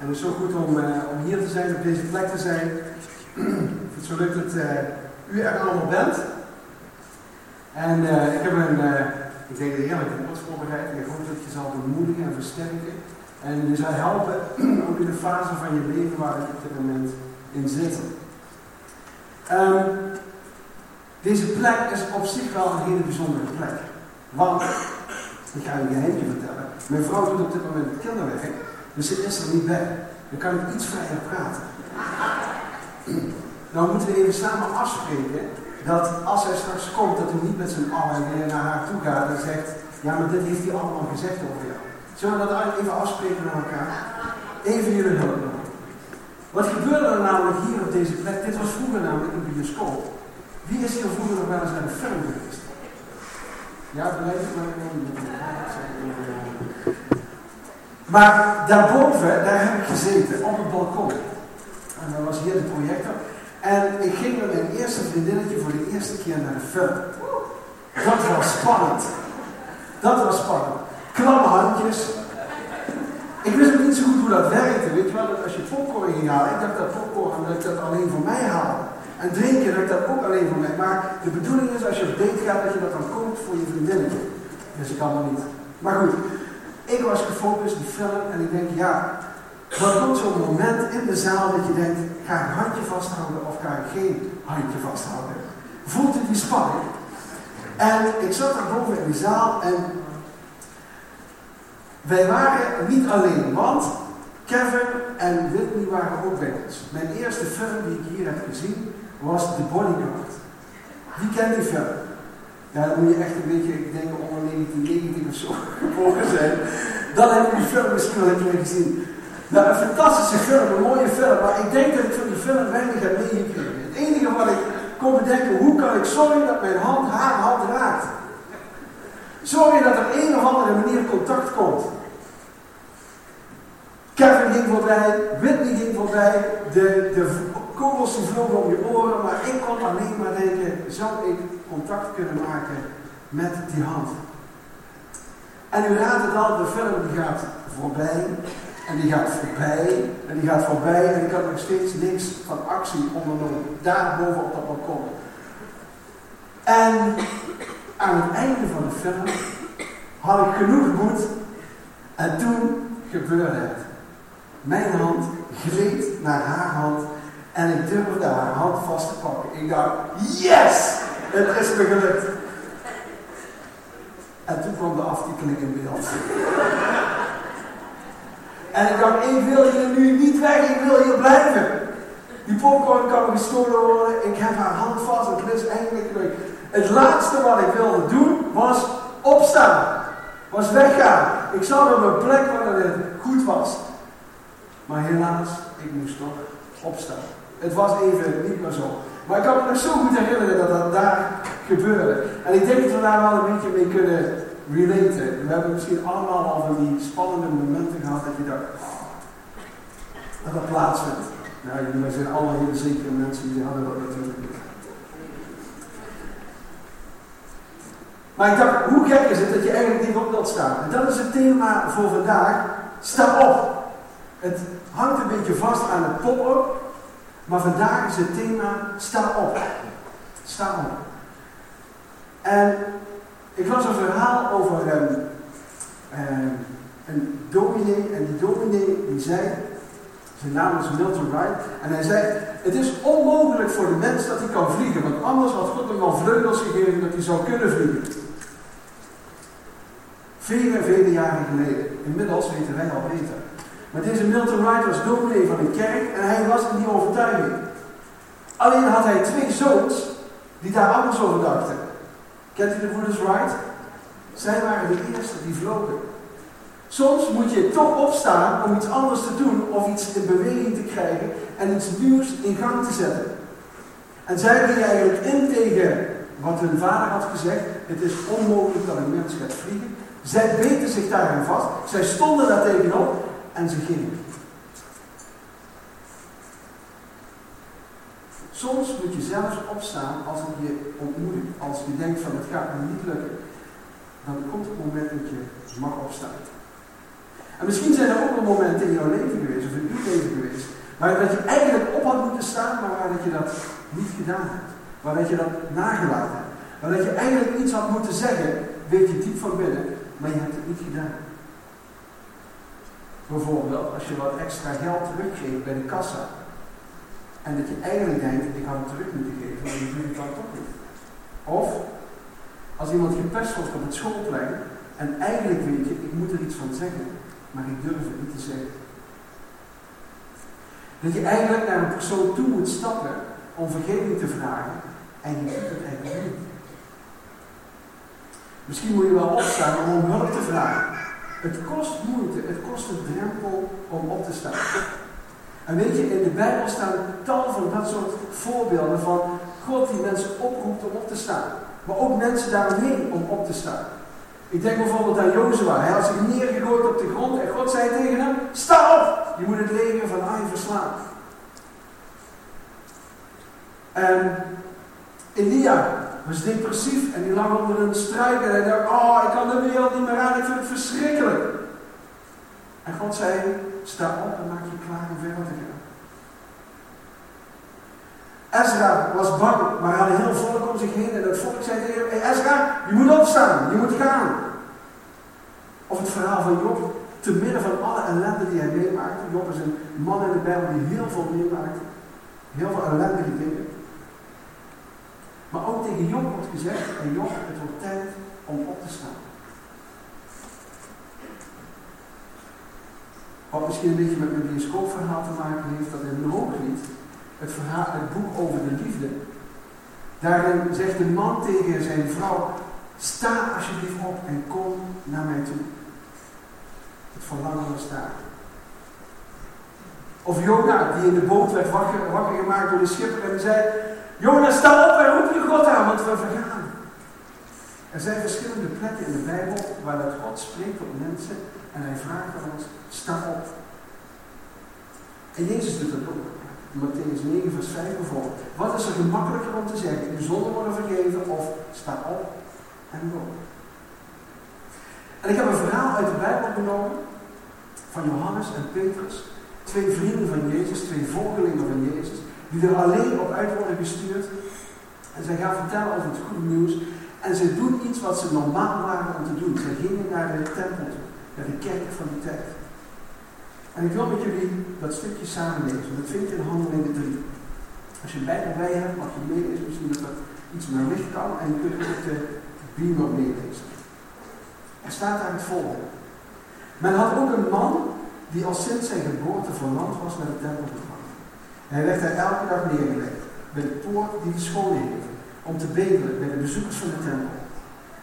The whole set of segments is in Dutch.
En het is zo goed om, uh, om hier te zijn, op deze plek te zijn. het zo leuk dat uh, u er allemaal bent. En uh, ik heb een, ik denk een heerlijke woord voorbereid. Ik hoop dat je zal bemoedigen en versterken. En je zal helpen, ook in de fase van je leven waar ik op dit moment in zit. Um, deze plek is op zich wel een hele bijzondere plek. Want, ik ga je een geheimje vertellen. Mijn vrouw doet op dit moment kinderwerk, ze is er niet bij. Dan kan ik iets vrijer praten. Nou moeten we even samen afspreken dat als hij straks komt, dat hij niet met z'n allen weer naar haar toe gaat en zegt, ja maar dit heeft hij allemaal gezegd over jou. Zullen we dat even afspreken met elkaar? Even jullie hulp nodig. Wat gebeurde er namelijk hier op deze plek? Dit was vroeger namelijk een bioscoop. Wie is hier vroeger nog wel eens naar de film geweest? Ja, blijf maar Maar daarboven, daar heb ik gezeten, op het balkon. En dan was hier de projector. En ik ging met mijn eerste vriendinnetje voor de eerste keer naar de film. Dat was spannend. Dat was spannend. Klamme handjes. Ik wist niet zo goed hoe dat werkte. Weet je wel, als je popcorn ging ik dacht dat popcorn dat ik dat alleen voor mij haalde. En drinken dat ik dat ook alleen voor mij. Maar de bedoeling is als je op date gaat, dat je dat dan koopt voor je vriendinnetje. Dus ik kan dat niet. Maar goed, ik was gefocust op die film en ik denk, ja, dan komt zo'n moment in de zaal dat je denkt, ga ik een handje vasthouden of ga ik geen handje vasthouden? Voelt u die spanning? En ik zat daar boven in die zaal en wij waren niet alleen, want Kevin en Whitney waren ook bij ons. Mijn eerste film die ik hier heb gezien was The Bodyguard. Wie kent die film? Ja, dan moet je echt een beetje, ik denk onder 1990 of zo geboren zijn. Dan heb ik die film misschien wel een gezien. Nou, een fantastische film, een mooie film, maar ik denk dat ik van die film weinig heb meegekregen. Het enige wat ik kon bedenken, hoe kan ik zorgen dat mijn hand haar hand raakt? Zorgen dat er een of andere manier contact komt. Kevin ging voorbij, Whitney ging voorbij, de, de kogels vlogen om je oren, maar ik kon alleen maar denken, zou ik contact kunnen maken met die hand? En u raadt het al, de film die gaat voorbij, en die gaat voorbij, en die gaat voorbij, en ik had nog steeds niks van actie ondernomen, daar boven op dat balkon. En aan het einde van de film had ik genoeg moed, en toen gebeurde het. Mijn hand gleed naar haar hand en ik durfde haar hand vast te pakken. Ik dacht, yes! Het is me gelukt. En toen kwam de aftiteling in beeld. En ik dacht, ik wil hier nu niet weg, ik wil hier blijven. Die popcorn kan gestolen worden, ik heb haar hand vast, het is leuk. Het laatste wat ik wilde doen was opstaan. Was weggaan. Ik zag op een plek waar het goed was. Maar helaas, ik moest toch opstaan. Het was even niet meer zo. Maar ik kan me nog zo goed herinneren dat dat daar gebeurde. En ik denk dat we daar wel een beetje mee kunnen relaten. We hebben misschien allemaal al van die spannende momenten gehad dat je dacht, oh, dat dat plaatsvindt. Nou, jullie zijn allemaal hele zekere mensen, die hadden dat natuurlijk niet. Maar ik dacht, hoe gek is het dat je eigenlijk niet op wilt staan? En dat is het thema voor vandaag. Sta op. Het hangt een beetje vast aan het pop-up, maar vandaag is het thema sta op. Sta op. En ik las een verhaal over een, um, een dominee, en die dominee die zei, zijn naam is Milton Wright, en hij zei, het is onmogelijk voor de mens dat hij kan vliegen, want anders had God hem al vleugels gegeven dat hij zou kunnen vliegen. Vele, vele jaren geleden. Inmiddels weten wij al beter. Maar deze Milton Wright was dominee van een kerk en hij was in die overtuiging. Alleen had hij twee zoons die daar anders over dachten. Kent u de broeders Wright? Zij waren de eerste die vlogen. Soms moet je toch opstaan om iets anders te doen of iets in beweging te krijgen en iets nieuws in gang te zetten. En zij gingen eigenlijk in tegen wat hun vader had gezegd. Het is onmogelijk dat een mens gaat vliegen. Zij beten zich daarin vast. Zij stonden daar tegenop en ze gingen. Soms moet je zelfs opstaan als het je ontmoedigt. Als je denkt van het gaat me niet lukken. Dan komt het moment dat je mag opstaan. En misschien zijn er ook wel momenten in jouw leven geweest, of in uw Waar dat je eigenlijk op had moeten staan, maar waar dat je dat niet gedaan hebt. Waar dat je dat nagelaten hebt. Waar dat je eigenlijk iets had moeten zeggen, weet je diep van binnen, maar je hebt het niet gedaan. Bijvoorbeeld als je wat extra geld teruggeeft bij de kassa. En dat je eigenlijk denkt, ik had het terug moeten geven, maar je doet het dan toch niet. Of als iemand gepest wordt op het schoolplein en eigenlijk weet je, ik moet er iets van zeggen, maar ik durf het niet te zeggen. Dat je eigenlijk naar een persoon toe moet stappen om vergeving te vragen en je doet het eigenlijk niet. Misschien moet je wel opstaan om hulp te vragen. Het kost moeite, het kost een drempel om op te staan. En weet je, in de Bijbel staan tal van dat soort voorbeelden van God die mensen oproept om op te staan. Maar ook mensen daaromheen om op te staan. Ik denk bijvoorbeeld aan Jozua. Hij had zich neergegooid op de grond en God zei tegen hem, sta op! Je moet het leger van Ai verslaan. En Elia was depressief en die lag onder een struik en hij dacht, oh, ik kan de wereld niet meer aan, ik vind het verschrikkelijk. En God zei, sta op en maak je klaar om verder te gaan. Ezra was bang, maar hij had een heel volk om zich heen en dat volk zei tegen hem, Ezra, je moet opstaan, je moet gaan. Of het verhaal van Job, te midden van alle ellende die hij meemaakte. Job is een man in de Bijbel die heel veel meemaakte. Heel veel ellendige dingen. Maar ook tegen Job wordt gezegd, en Job, het wordt tijd om op te staan. Wat misschien een beetje met mijn bioscoopverhaal te maken heeft, dat in Hooglied, het, verhaal, het boek over de liefde, daarin zegt de man tegen zijn vrouw, sta alsjeblieft op en kom naar mij toe. Het verlangen was daar. Of Jona, die in de boot werd wakker, wakker gemaakt door de schipper en zei, Jona, sta op en roep je God aan, want we vergaan. Er zijn verschillende plekken in de Bijbel waar dat God spreekt tot mensen en hij vraagt aan ons, sta op. En Jezus doet dat ook. In Matthäus 9 vers 5 bijvoorbeeld. Wat is er gemakkelijker om te zeggen? Uw zonden worden vergeven of sta op en loop. En ik heb een verhaal uit de Bijbel genomen van Johannes en Petrus. Twee vrienden van Jezus, twee volgelingen van Jezus die er alleen op uit worden gestuurd. En zij gaan vertellen over het goede nieuws. En ze doen iets wat ze normaal waren om te doen. Ze gingen naar de tempel naar de kerk van die tijd. En ik wil met jullie dat stukje samen lezen. Dat vind je in Handelingen 3. Als je Bijbel bij hebt, mag je meelezen. Misschien dat dat iets meer licht kan. En je kunt op de beamer meelezen. Er staat daar het volgende. Men had ook een man die al sinds zijn geboorte verland was naar de tempel hij werd daar elke dag neergelegd, bij de poort die de scholen heette, om te bedelen bij de bezoekers van de tempel.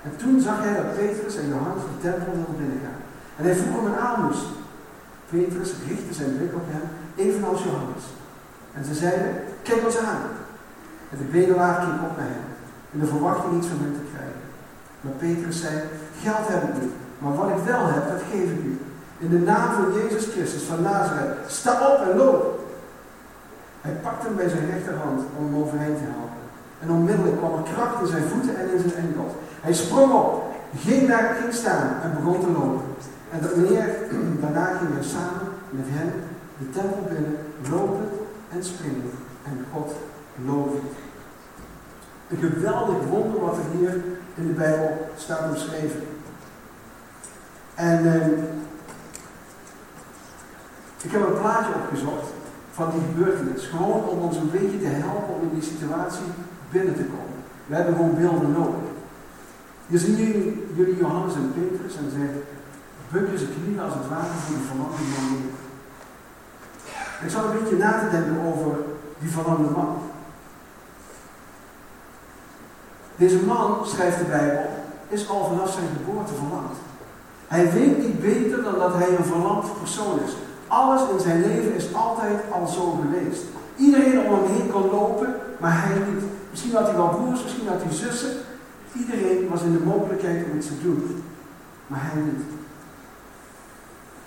En toen zag hij dat Petrus en Johannes de tempel wilden binnengaan. En hij vroeg om een aalmoes. Petrus richtte zijn blik op hem, evenals Johannes. En ze zeiden, kijk ons aan. En de bedelaar keek op naar hem, in de verwachting iets van hem te krijgen. Maar Petrus zei, geld heb ik niet, maar wat ik wel heb, dat geef ik u. In de naam van Jezus Christus van Nazareth, sta op en loop. Hij pakte hem bij zijn rechterhand om hem overheen te helpen. En onmiddellijk kwam er kracht in zijn voeten en in zijn enkels. Hij sprong op, ging, naar, ging staan en begon te lopen. En daarna ging hij samen met hen de tempel binnen, lopen en springen. En God loven. Een geweldig wonder wat er hier in de Bijbel staat beschreven. En eh, ik heb een plaatje opgezocht van die gebeurtenis. Gewoon om ons een beetje te helpen om in die situatie binnen te komen. We hebben gewoon beelden nodig. Je zien jullie, Johannes en Petrus en zegt, bukken ze knieën als het ware voor die verlamde man. Ik zal een beetje na te denken over die verlamde man. Deze man, schrijft de Bijbel, is al vanaf zijn geboorte verlamd. Hij weet niet beter dan dat hij een verlamd persoon is. Alles in zijn leven is altijd al zo geweest. Iedereen om hem heen kon lopen, maar hij niet. Misschien had hij wel broers, misschien had hij zussen. Iedereen was in de mogelijkheid om iets te doen, maar hij niet.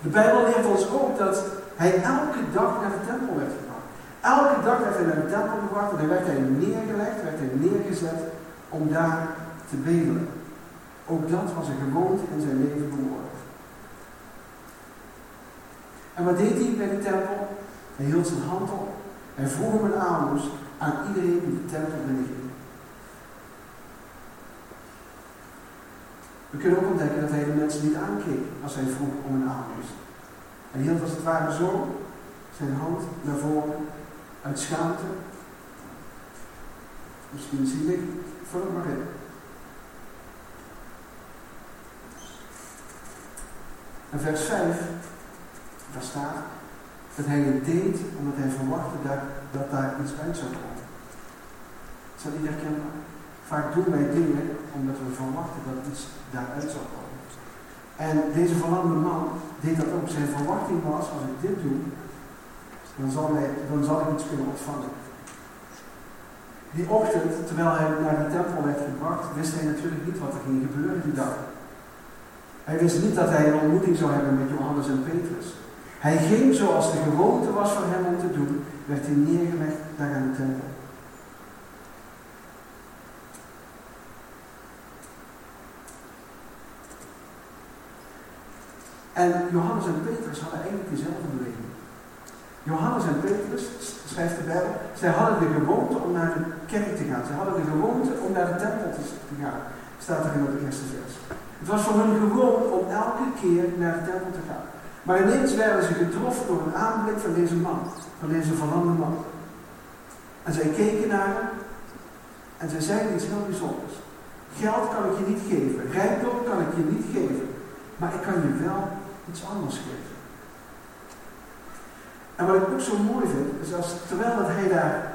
De Bijbel leert ons ook dat hij elke dag naar de tempel werd gebracht. Elke dag werd hij naar de tempel gebracht en dan werd hij neergelegd, werd hij neergezet om daar te bedelen. Ook dat was een gewoonte in zijn leven geworden. En wat deed hij bij de tempel? Hij hield zijn hand op. Hij vroeg hem een aalmoes aan iedereen die de tempel binnenging. We kunnen ook ontdekken dat hij de mensen niet aankeek als hij vroeg om een aalmoes. Hij hield als het ware zo zijn hand naar voren uit schaamte. Misschien zie ik, vul het maar in. En vers 5, daar staat dat hij het deed omdat hij verwachtte dat, dat daar iets uit zou komen. Is dat niet herkenbaar? Vaak doen wij dingen omdat we verwachten dat iets daaruit zou komen. En deze verlamde man deed dat ook. Zijn verwachting was, als ik dit doe, dan zal, hij, dan zal ik iets kunnen ontvangen. Die ochtend, terwijl hij naar de tempel werd gebracht, wist hij natuurlijk niet wat er ging gebeuren die dag. Hij wist niet dat hij een ontmoeting zou hebben met Johannes en Petrus. Hij ging zoals de gewoonte was voor hem om te doen, werd hij neergelegd daar aan de tempel. En Johannes en Petrus hadden eigenlijk dezelfde beweging. Johannes en Petrus, schrijft de Bijbel, zij hadden de gewoonte om naar de kerk te gaan. Ze hadden de gewoonte om naar de tempel te gaan. Staat er in het eerste vers. Het was voor hun gewoon om elke keer naar de tempel te gaan. Maar ineens werden ze getroffen door een aanblik van deze man, van deze verlamde man. En zij keken naar hem en zij zeiden iets heel bijzonders. Geld kan ik je niet geven, rijkdom kan ik je niet geven, maar ik kan je wel iets anders geven. En wat ik ook zo mooi vind, is als terwijl dat hij daar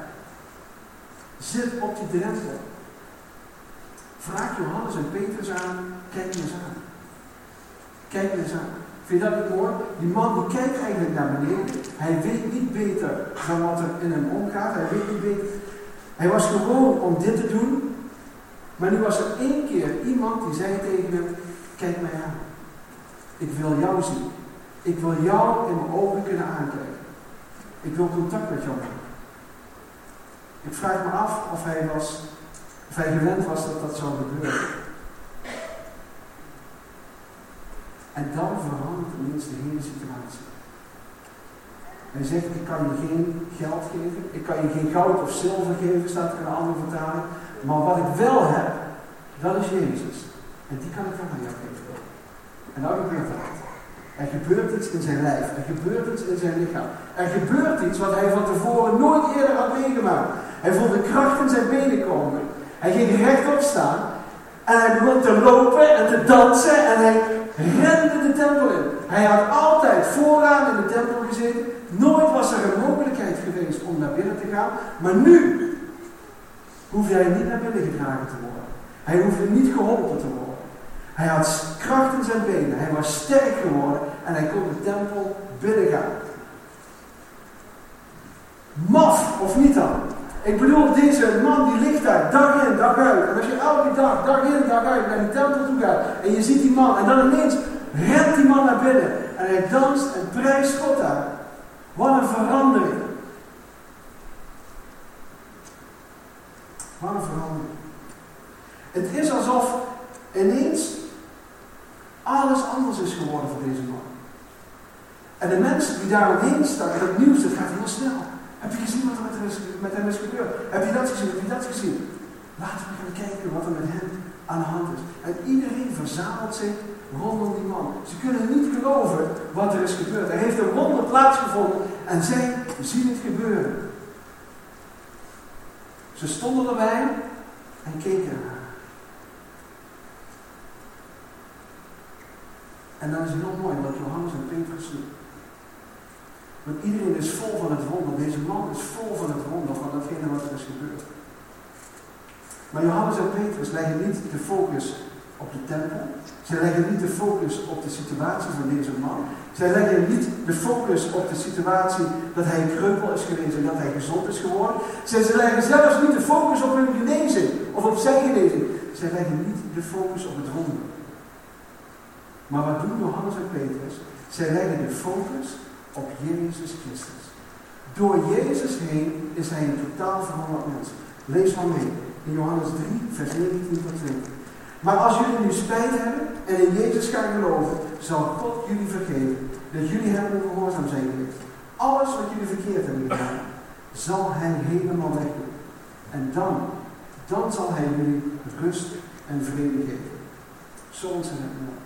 zit op die drempel, vraagt Johannes en Petrus aan, kijk eens aan. Kijk eens aan. Vind je dat niet mooi? Die man die kijkt eigenlijk naar beneden. Hij weet niet beter dan wat er in hem omgaat. Hij weet niet beter. Hij was gewoon om dit te doen. Maar nu was er één keer iemand die zei tegen hem, kijk mij aan. Ik wil jou zien. Ik wil jou in mijn ogen kunnen aankijken. Ik wil contact met jou maken. Ik vraag me af of hij, was, of hij gewend was dat dat zou gebeuren. En dan verandert ineens de hele situatie. Hij zegt, ik kan je geen geld geven, ik kan je geen goud of zilver geven, staat er in een andere vertaling. Maar wat ik wel heb, dat is Jezus. En die kan ik wel aan jou geven. En dan gebeurt dat. Er gebeurt iets in zijn lijf. Er gebeurt iets in zijn lichaam. Er gebeurt iets wat hij van tevoren nooit eerder had meegemaakt. Hij voelde kracht in zijn benen komen. Hij ging rechtop staan. En hij begon te lopen en te dansen. En hij rende de tempel in. Hij had altijd vooraan in de tempel gezeten. Nooit was er een mogelijkheid geweest om naar binnen te gaan. Maar nu hoefde hij niet naar binnen gedragen te worden. Hij hoefde niet geholpen te worden. Hij had kracht in zijn benen. Hij was sterk geworden. En hij kon de tempel binnengaan. Maf, of niet dan? Ik bedoel, deze man die ligt daar dag in, dag uit. En als je elke dag, dag in, dag uit naar die tempel toe gaat. En je ziet die man. En dan ineens rent die man naar binnen. En hij danst en prijst God daar. Wat een verandering. Wat een verandering. Het is alsof ineens alles anders is geworden voor deze man. En de mensen die daar omheen staan, het nieuws, dat gaat heel snel. Heb je gezien wat er met hem, is, met gebeurd? Heb je dat gezien? Heb je dat gezien? Laten we gaan kijken wat er met hem aan de hand is. En iedereen verzamelt zich rondom die man. Ze kunnen niet geloven wat er is gebeurd. Er heeft een wonder plaatsgevonden en zij zien het gebeuren. Ze stonden erbij en keken naar En dan is het heel mooi wat Johannes en Petrus. Want iedereen is vol van het wonder. Deze man is vol van het wonder van datgene wat er is gebeurd. Maar Johannes en Petrus leggen niet de focus op de tempel. Ze leggen niet de focus op de situatie van deze man. Zij leggen niet de focus op de situatie dat hij kreupel is geweest en dat hij gezond is geworden. Zij leggen zelfs niet de focus op hun genezing of op zijn genezing. Zij leggen niet de focus op het wonder. Maar wat doen Johannes en Petrus? Zij leggen de focus op Jezus Christus. Door Jezus heen is hij een totaal veranderd mens. Lees maar mee. In Johannes 3, vers 19 tot 20. Maar als jullie nu spijt hebben en in Jezus gaan geloven, zal God jullie vergeven dat jullie hem ongehoorzaam zijn geweest. Alles wat jullie verkeerd hebben gedaan, zal hij helemaal wegdoen. En dan, dan zal hij jullie rust en vrede geven. Zo ontzettend mooi.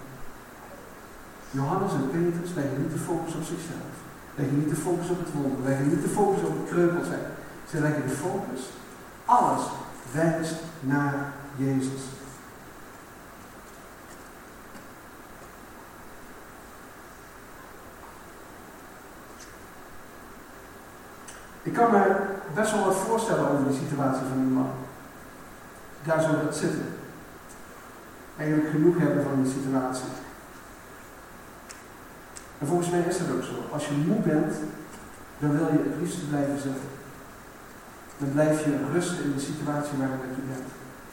Johannes en Petrus leggen niet de focus op zichzelf. Leggen niet de focus op het wonder. Leggen niet de focus op het kreupel zijn. Ze leggen de focus. Alles wijst naar Jezus. Ik kan me best wel wat voorstellen over de situatie van die man. Daar zou dat zitten. Eigenlijk genoeg hebben van die situatie. En volgens mij is dat ook zo. Als je moe bent, dan wil je het liefst blijven zitten. Dan blijf je rusten in de situatie waarin je bent.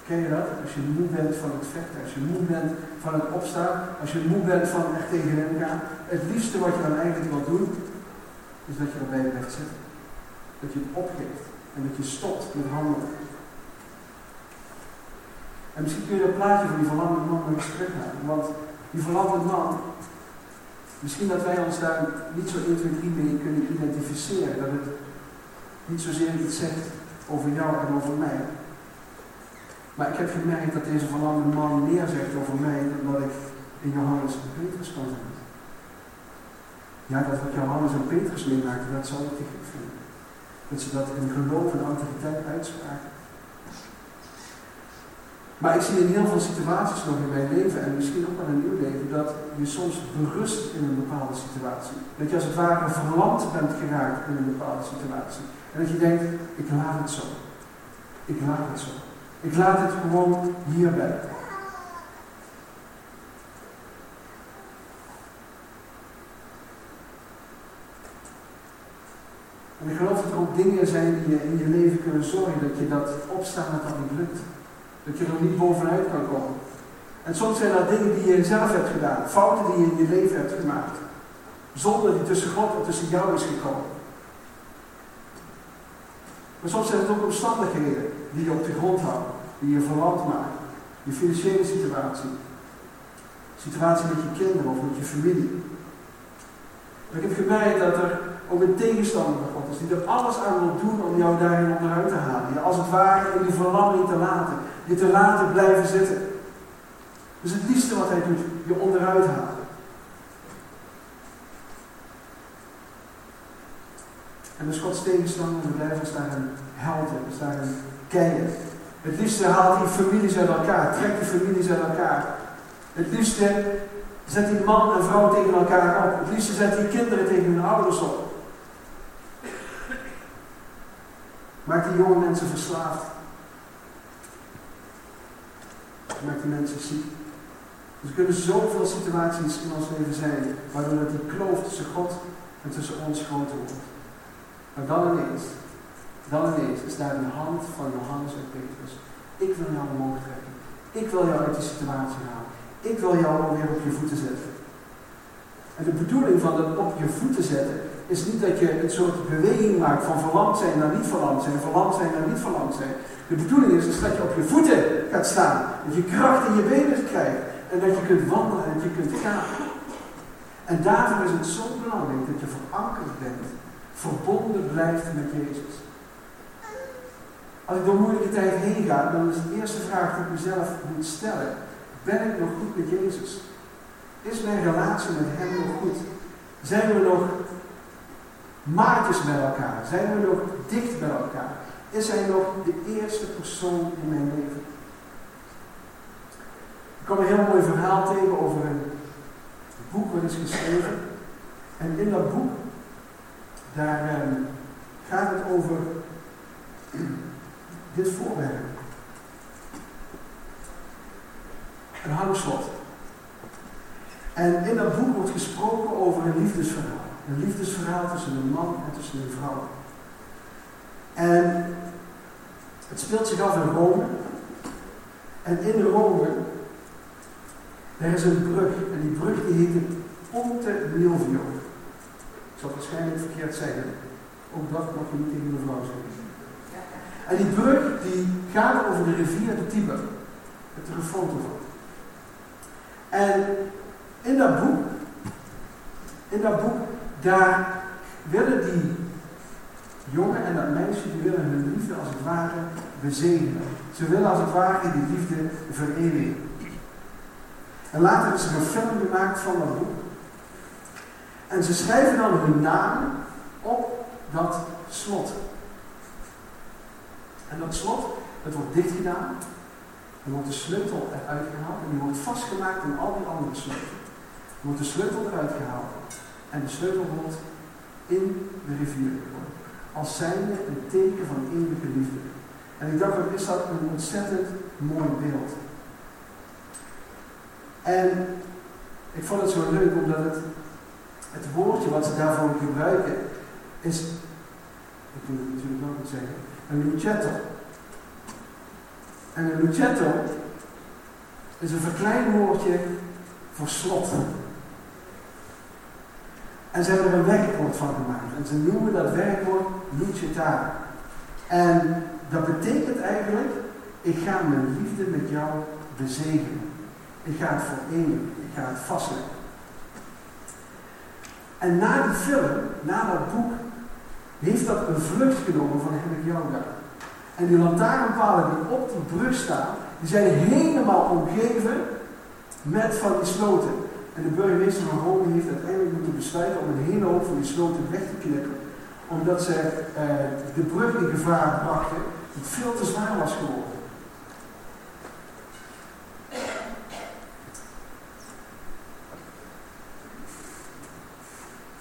Ken je dat? Als je moe bent van het vechten, als je moe bent van het opstaan, als je moe bent van echt tegenin gaan, het liefste wat je dan eigenlijk wil doen, is dat je erbij blijft zitten. Dat je het opgeeft en dat je stopt met handelen. En misschien kun je dat plaatje van die verlamde man nog eens terughalen. Want die verlamde man, misschien dat wij ons daar niet zo 1, 2, 3 mee kunnen identificeren. Dat het niet zozeer iets zegt over jou en over mij. Maar ik heb gemerkt dat deze verlamde man meer zegt over mij dan dat ik in Johannes en Petrus kan zijn. Ja, dat wat Johannes en Petrus meemaakten, dat zal ik te gek vinden. Dat ze dat in geloof en autoriteit uitspraken. Maar ik zie in heel veel situaties nog in mijn leven en misschien ook wel in uw leven dat je soms berust in een bepaalde situatie. Dat je als het ware verlamd bent geraakt in een bepaalde situatie. En dat je denkt, ik laat het zo. Ik laat het zo. Ik laat het gewoon hierbij. En ik geloof dat er ook dingen zijn die je in je leven kunnen zorgen dat je dat opstaan dat niet lukt. Dat je er niet bovenuit kan komen. En soms zijn dat dingen die je zelf hebt gedaan, fouten die je in je leven hebt gemaakt. Zonder die tussen God en tussen jou is gekomen. Maar soms zijn het ook omstandigheden die je op de grond houden, die je verland maken. Je financiële situatie, situatie met je kinderen of met je familie. Ik heb gemerkt dat er ook een tegenstander van God is, die er alles aan wil doen om jou daarin onderuit te halen. Je als het ware in die verlamming te laten, je te laten blijven zitten. Dus het liefste wat hij doet, je onderuit halen. En dus Gods tegenstander, we blijven ons daarin helpen, dus daarin kennen. Het liefste haalt hij families uit elkaar, trekt die families uit elkaar. Het liefste zet die man en vrouw tegen elkaar op. Het liefste zet die kinderen tegen hun ouders op. Maakt die jonge mensen verslaafd. Maakt die mensen ziek. Dus er kunnen zoveel situaties in ons leven zijn waardoor het die kloof tussen God en tussen ons groter wordt. Maar dan ineens, dan ineens is daar de hand van Johannes en Petrus. Ik wil jou omhoog trekken. Ik wil jou uit die situatie halen. Ik wil jou alweer op je voeten zetten. En de bedoeling van het op je voeten zetten is niet dat je een soort beweging maakt van verlamd zijn naar niet verlamd zijn, verlamd zijn naar niet verlamd zijn. De bedoeling is, is dat je op je voeten gaat staan. Dat je kracht in je benen krijgt. En dat je kunt wandelen en dat je kunt gaan. En daarvoor is het zo belangrijk dat je verankerd bent, verbonden blijft met Jezus. Als ik door moeilijke tijden heen ga, dan is de eerste vraag die ik mezelf moet stellen: Ben ik nog goed met Jezus? Is mijn relatie met Hem nog goed? Zijn we nog maatjes met elkaar? Zijn we nog dicht bij elkaar? Is Hij nog de eerste persoon in mijn leven? Ik kwam een heel mooi verhaal tegen over een boek wat is geschreven. En in dat boek, daar eh, gaat het over dit voorwerp. Een hangslot. En in dat boek wordt gesproken over een liefdesverhaal. Een liefdesverhaal tussen een man en tussen een vrouw. En het speelt zich af in Rome. En in Rome, er is een brug. En die brug die heet het Ponte Milvio. Ik zal het waarschijnlijk verkeerd zeggen. Ook dat mag je niet tegen de vrouw zeggen. En die brug die gaat over de rivier de Tiber. Met er een foto van. En in dat boek, in dat boek, daar willen die jongen en dat meisje, die willen hun liefde als het ware bezegelen. Ze willen als het ware die liefde vereeuwigen. En later is er een film gemaakt van dat boek. En ze schrijven dan hun naam op dat slot. En dat slot, dat wordt dichtgedaan. Dan wordt de sleutel eruit gehaald en die wordt vastgemaakt in al die andere sleutels. Dan wordt de sleutel eruit gehaald. En de sleutel wordt in de rivier gegooid. Als zijnde een teken van eeuwige liefde. En ik dacht, is dat een ontzettend mooi beeld. En ik vond het zo leuk omdat het, het woordje wat ze daarvoor gebruiken is, ik moet het natuurlijk nog niet zeggen, een lucetto. En een lucetto is een verkleinwoordje voor slot. En ze hebben er een werkwoord van gemaakt. En ze noemen dat werkwoord lucetare. En dat betekent eigenlijk, ik ga mijn liefde met jou bezegelen. Ik ga het vereeuwigen. Ik ga het vastleggen. En na die film, na dat boek, heeft dat een vlucht genomen van heb ik jou daar. En die lantaarnpalen die op die brug staan, die zijn helemaal omgeven met van die sloten. En de burgemeester van Rome heeft uiteindelijk moeten besluiten om een hele hoop van die sloten weg te knippen. Omdat ze eh, de brug in gevaar brachten, die veel te zwaar was geworden.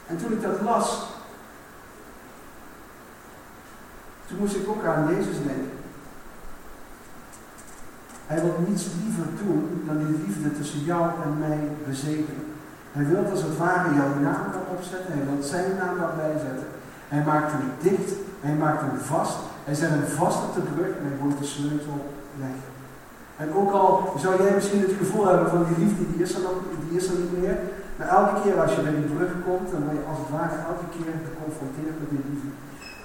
En toen ik dat las, toen moest ik ook aan Jezus denken. Hij wil niets liever doen dan die liefde tussen jou en mij bezegelen. Hij wil als het ware jouw naam erop zetten. Hij wil zijn naam daarbij zetten. Hij maakt hem dicht. Hij maakt hem vast. Hij zet hem vast op de brug en hij gooit de sleutel weg. En ook al zou jij misschien het gevoel hebben van die liefde, die is er, nog, die is niet meer. Maar elke keer als je bij die brug komt, dan word je als het ware elke keer geconfronteerd met die liefde.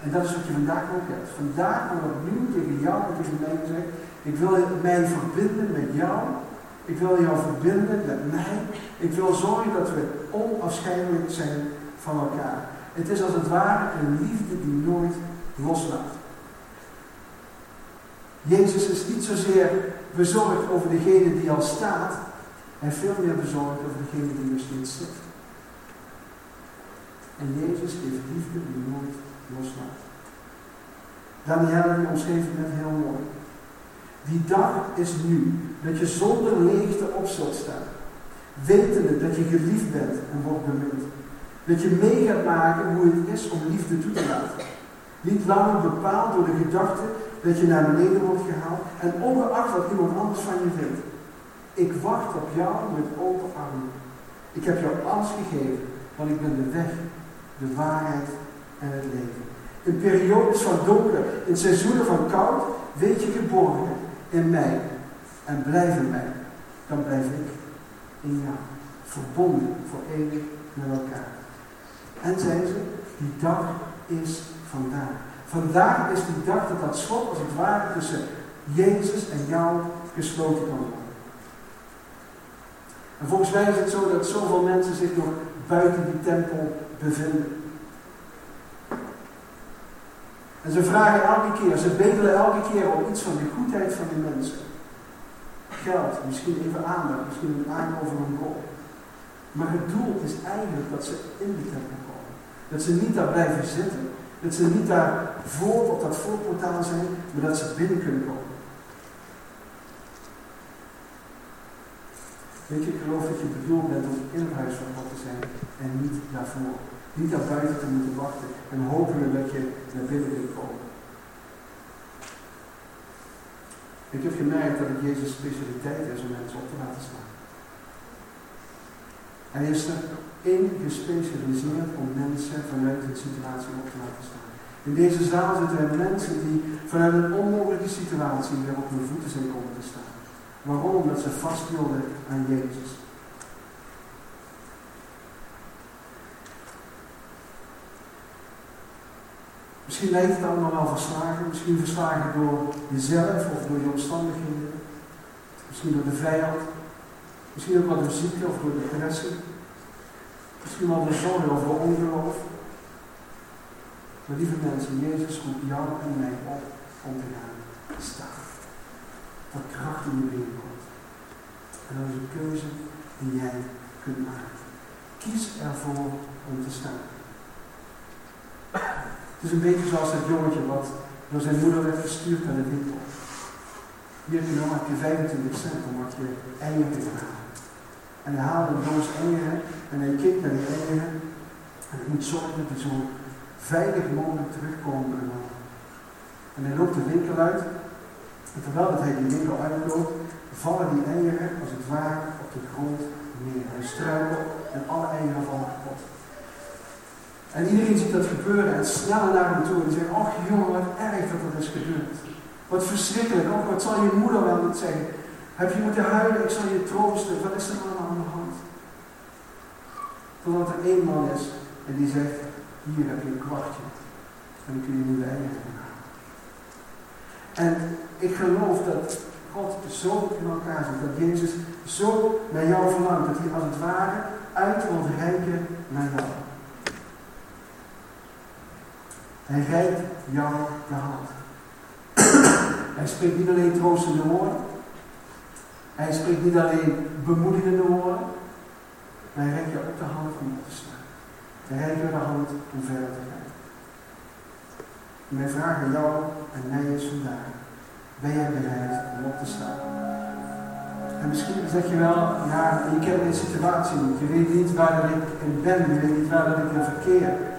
En dat is wat je vandaag ook hebt. Vandaag wordt opnieuw tegen jou en tegen mij gezegd, ik wil mij verbinden met jou. Ik wil jou verbinden met mij. Ik wil zorgen dat we onafscheidelijk zijn van elkaar. Het is als het ware een liefde die nooit loslaat. Jezus is niet zozeer bezorgd over degene die al staat, en veel meer bezorgd over degene die nog steeds zit. En Jezus geeft liefde die nooit loslaat. Daniel die omschreef het net heel mooi. Die dag is nu dat je zonder leegte op zult staan. Wetende dat je geliefd bent en wordt bemind. Dat je mee gaat maken hoe het is om liefde toe te laten. Niet langer bepaald door de gedachte dat je naar beneden wordt gehaald en ongeacht wat iemand anders van je vindt. Ik wacht op jou met open armen. Ik heb jou alles gegeven, want ik ben de weg, de waarheid en het leven. In periodes van donker, in seizoenen van koud, weet je geborgen in mij en blijf in mij. Dan blijf ik in jou. Verbonden voor eeuwig met elkaar. En zei ze, die dag is vandaag. Vandaag is die dag dat dat schot als het ware tussen Jezus en jou gesloten kan worden. En volgens mij is het zo dat zoveel mensen zich nog buiten die tempel bevinden. En ze vragen elke keer, ze bedelen elke keer om iets van de goedheid van die mensen. Geld, misschien even aandacht, misschien een aan over een kop. Maar het doel is eigenlijk dat ze in de tempel komen. Dat ze niet daar blijven zitten. Dat ze niet daar voor op dat voorportaal zijn, maar dat ze binnen kunnen komen. Weet je, ik geloof dat je bedoeld bent om in het huis van God te zijn en niet daarvoor. Niet daar buiten te moeten wachten en hopen dat je naar binnen kunt komen. Ik heb gemerkt dat het Jezus' specialiteit is om mensen op te laten staan. Hij is erin gespecialiseerd om mensen vanuit een situatie op te laten staan. In deze zaal zitten er mensen die vanuit een onmogelijke situatie weer op hun voeten zijn komen te staan. Waarom? Omdat ze vasthielden aan Jezus. Misschien lijkt het allemaal wel verslagen. Misschien verslagen door jezelf of door je omstandigheden. Misschien door de vijand. Misschien ook wel door ziekte of door depressie. Misschien wel door zorg of door ongeloof. Maar lieve mensen, Jezus roept jou en mij op om te gaan staan. Dat kracht in je binnenkomt. En dat is een keuze die jij kunt maken. Kies ervoor om te staan. Het is een beetje zoals dat jongetje wat door zijn moeder werd gestuurd naar de winkel. Hier heb je nog heb je 25 cent om wat je eieren te halen. En hij haalde een doos eieren en hij keek naar die eieren. En hij moet zorgen dat hij zo veilig mogelijk terugkomen. En hij loopt de winkel uit. En terwijl hij die winkel uitloopt, vallen die eieren als het ware op de grond neer. Hij struikelt en alle eieren vallen kapot. En iedereen ziet dat gebeuren en snel naar hem toe en zegt, ach jongen, wat erg dat dat is gebeurd. Wat verschrikkelijk, ook wat zal je moeder wel niet zeggen. Heb je moeten huilen, ik zal je troosten, wat is er allemaal aan de hand? Totdat er één man is en die zegt, hier heb je een kwartje. En dan kun je eieren halen. En ik geloof dat God zo in elkaar zit, dat Jezus zo naar jou verlangt, dat hij als het ware uit wil reiken naar jou. Hij reikt jou de hand. Hij spreekt niet alleen troostende woorden. Hij spreekt niet alleen bemoedigende woorden. Maar hij reikt je ook de hand om op te staan. Hij reikt je de hand om verder te gaan. mijn vraag aan jou en mij is vandaag. Ben jij bereid om op te staan? En misschien zeg je wel, ja, je kent deze situatie niet. Je weet niet waar ik in ben. Je weet niet waar ik in verkeer.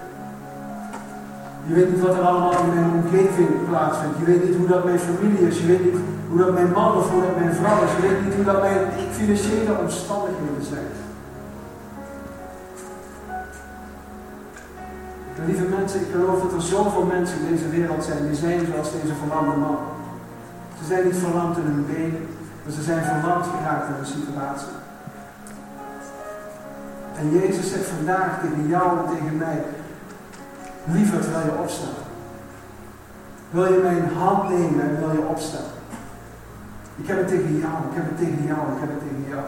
Je weet niet wat er allemaal in mijn omgeving plaatsvindt. Je weet niet hoe dat mijn familie is. Je weet niet hoe dat mijn man of hoe dat mijn vrouw is. Je weet niet hoe dat mijn financiële omstandigheden zijn. lieve mensen, ik geloof dat er zoveel mensen in deze wereld zijn die zijn zoals deze verlamde man. Ze zijn niet verlamd in hun benen, maar ze zijn verlamd geraakt in een situatie. En Jezus zegt vandaag tegen jou en tegen mij, Liever terwijl je opstaat. Wil je mijn hand nemen en wil je opstaan? Ik heb het tegen jou, ik heb het tegen jou, ik heb het tegen jou.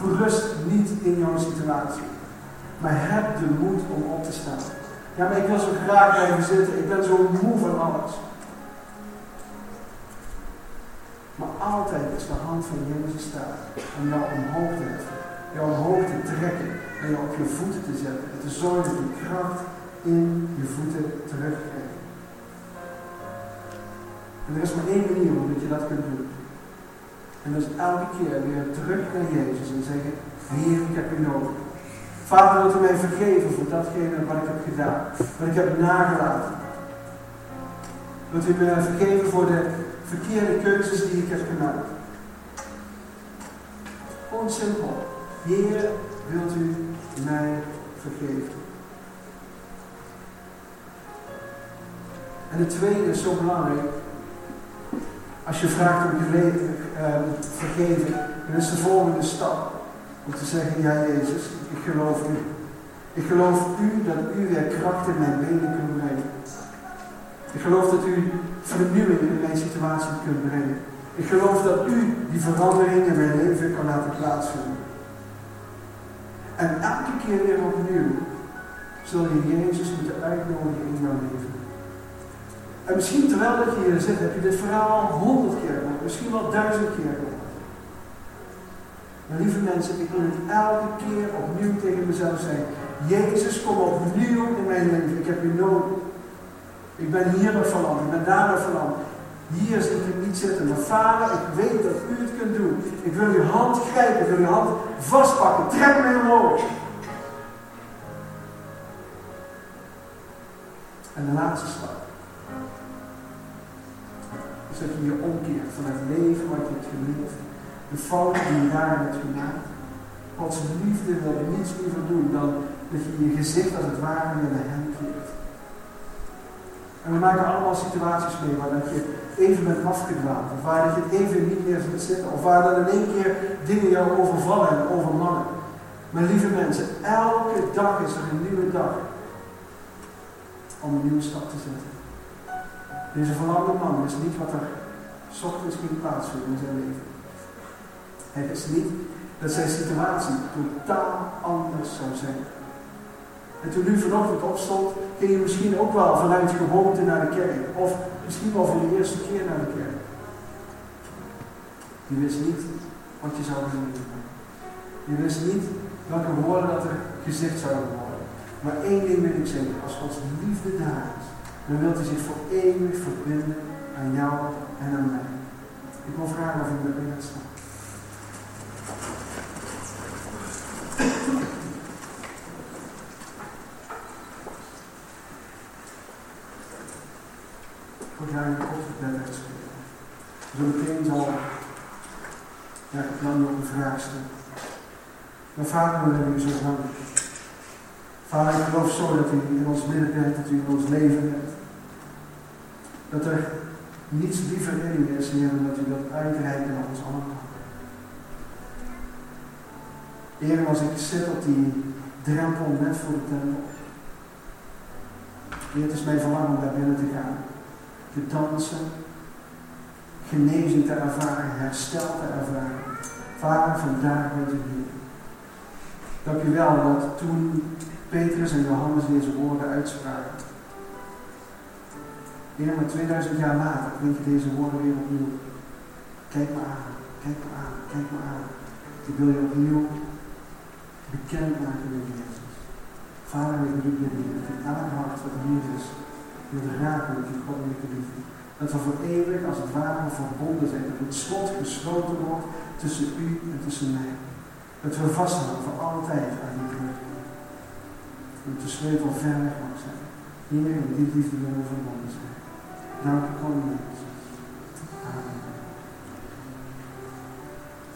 Berust niet in jouw situatie. Maar heb de moed om op te staan. Ja, maar ik wil zo graag blijven zitten. Ik ben zo moe van alles. Maar altijd is de hand van Jezus staan om jou omhoog te. Jou omhoog te trekken en jou op je voeten te zetten. En te zorgen dat je kracht in je voeten terugkrijgen. En er is maar één manier waarop je dat kunt doen. En dat is elke keer weer terug naar Jezus en zeggen, Heer, ik heb u nodig. Vader, wilt u mij vergeven voor datgene wat ik heb gedaan, wat ik heb nagelaten. Wilt u mij vergeven voor de verkeerde keuzes die ik heb gemaakt. Gewoon simpel. Heer, wilt u mij vergeven. En de tweede is zo belangrijk. Als je vraagt om je leven, uh, vergeven, dan is de volgende stap. Om te zeggen, ja Jezus, ik geloof u. Ik geloof u dat u weer kracht in mijn benen kunt brengen. Ik geloof dat u vernieuwing in mijn situatie kunt brengen. Ik geloof dat u die verandering in mijn leven kan laten plaatsvinden. En elke keer weer opnieuw zul je Jezus moeten uitnodigen in jouw leven. En misschien terwijl dat je hier zit, heb je dit verhaal honderd keer gehoord, misschien wel duizend keer gehoord. Maar lieve mensen, ik het elke keer opnieuw tegen mezelf zeggen. Jezus, kom opnieuw in mijn leven. Ik heb u nodig. Ik ben hier nog verlamd, ik ben daar nog verlamd. Hier zit ik niet zitten. Maar vader, ik weet dat u het kunt doen. Ik wil uw hand grijpen, ik wil uw hand vastpakken. Trek mij omhoog. En de laatste stap dat je je omkeert van het leven wat je hebt geleefd. De fouten die je daar hebt gemaakt. Gods liefde wil je niets liever doen dan dat je je gezicht als het ware naar hem keert. En we maken allemaal situaties mee waar dat je even bent afgedwaald. Of waar dat je even niet meer zit zitten. Of waar dan in één keer dingen jou overvallen en overmannen. Maar lieve mensen, elke dag is er een nieuwe dag. Om een nieuwe stap te zetten. Deze verlamde man wist niet wat er ochtends ging plaatsvinden in zijn leven. Hij wist niet dat zijn situatie totaal anders zou zijn. En toen u vanochtend opstond, ging je misschien ook wel vanuit gewoonte naar de kerk. Of misschien wel voor de eerste keer naar de kerk. Je wist niet wat je zou doen. Je wist niet welke woorden dat er gezegd zouden worden. Maar één ding weet ik zeker, als Gods liefde daar is, dan wilt hij zich voor eeuwig verbinden aan jou en aan mij. Ik wil vragen of u met mij gaat staan. Ik ga je kort gebed uitspreken. Zo meteen zal ja, ik dan nog een vraag stellen. Maar vader, we u zo bedankt. Vader, ik geloof zo dat u in ons midden bent, dat u in ons leven bent. Dat er niets liever in is, Heer, dan dat u dat uitreiken aan ons allemaal. Heer, als ik zit op die drempel net voor de tempel. Heer, het is mijn verlangen om daar binnen te gaan. Te dansen, genezing te ervaren, herstel te ervaren. Vader, vandaag bent u hier. Dank u wel dat toen Petrus en Johannes deze woorden uitspraken. Heer, maar 2000 jaar later klinken deze woorden weer opnieuw. Kijk me aan, kijk me aan, kijk me aan. Ik wil je opnieuw bekend maken met Jezus. Vader, ik u bidden dat u elk hart hier is, wilt raken met die goddelijke liefde. Dat we voor eeuwig als het ware verbonden zijn. Dat het slot gesloten wordt tussen u en tussen mij. Dat we vasthouden voor altijd aan die liefde. Dat de sleutel ver weg mag zijn. Hier in die liefde willen verbonden zijn. Dank u, koning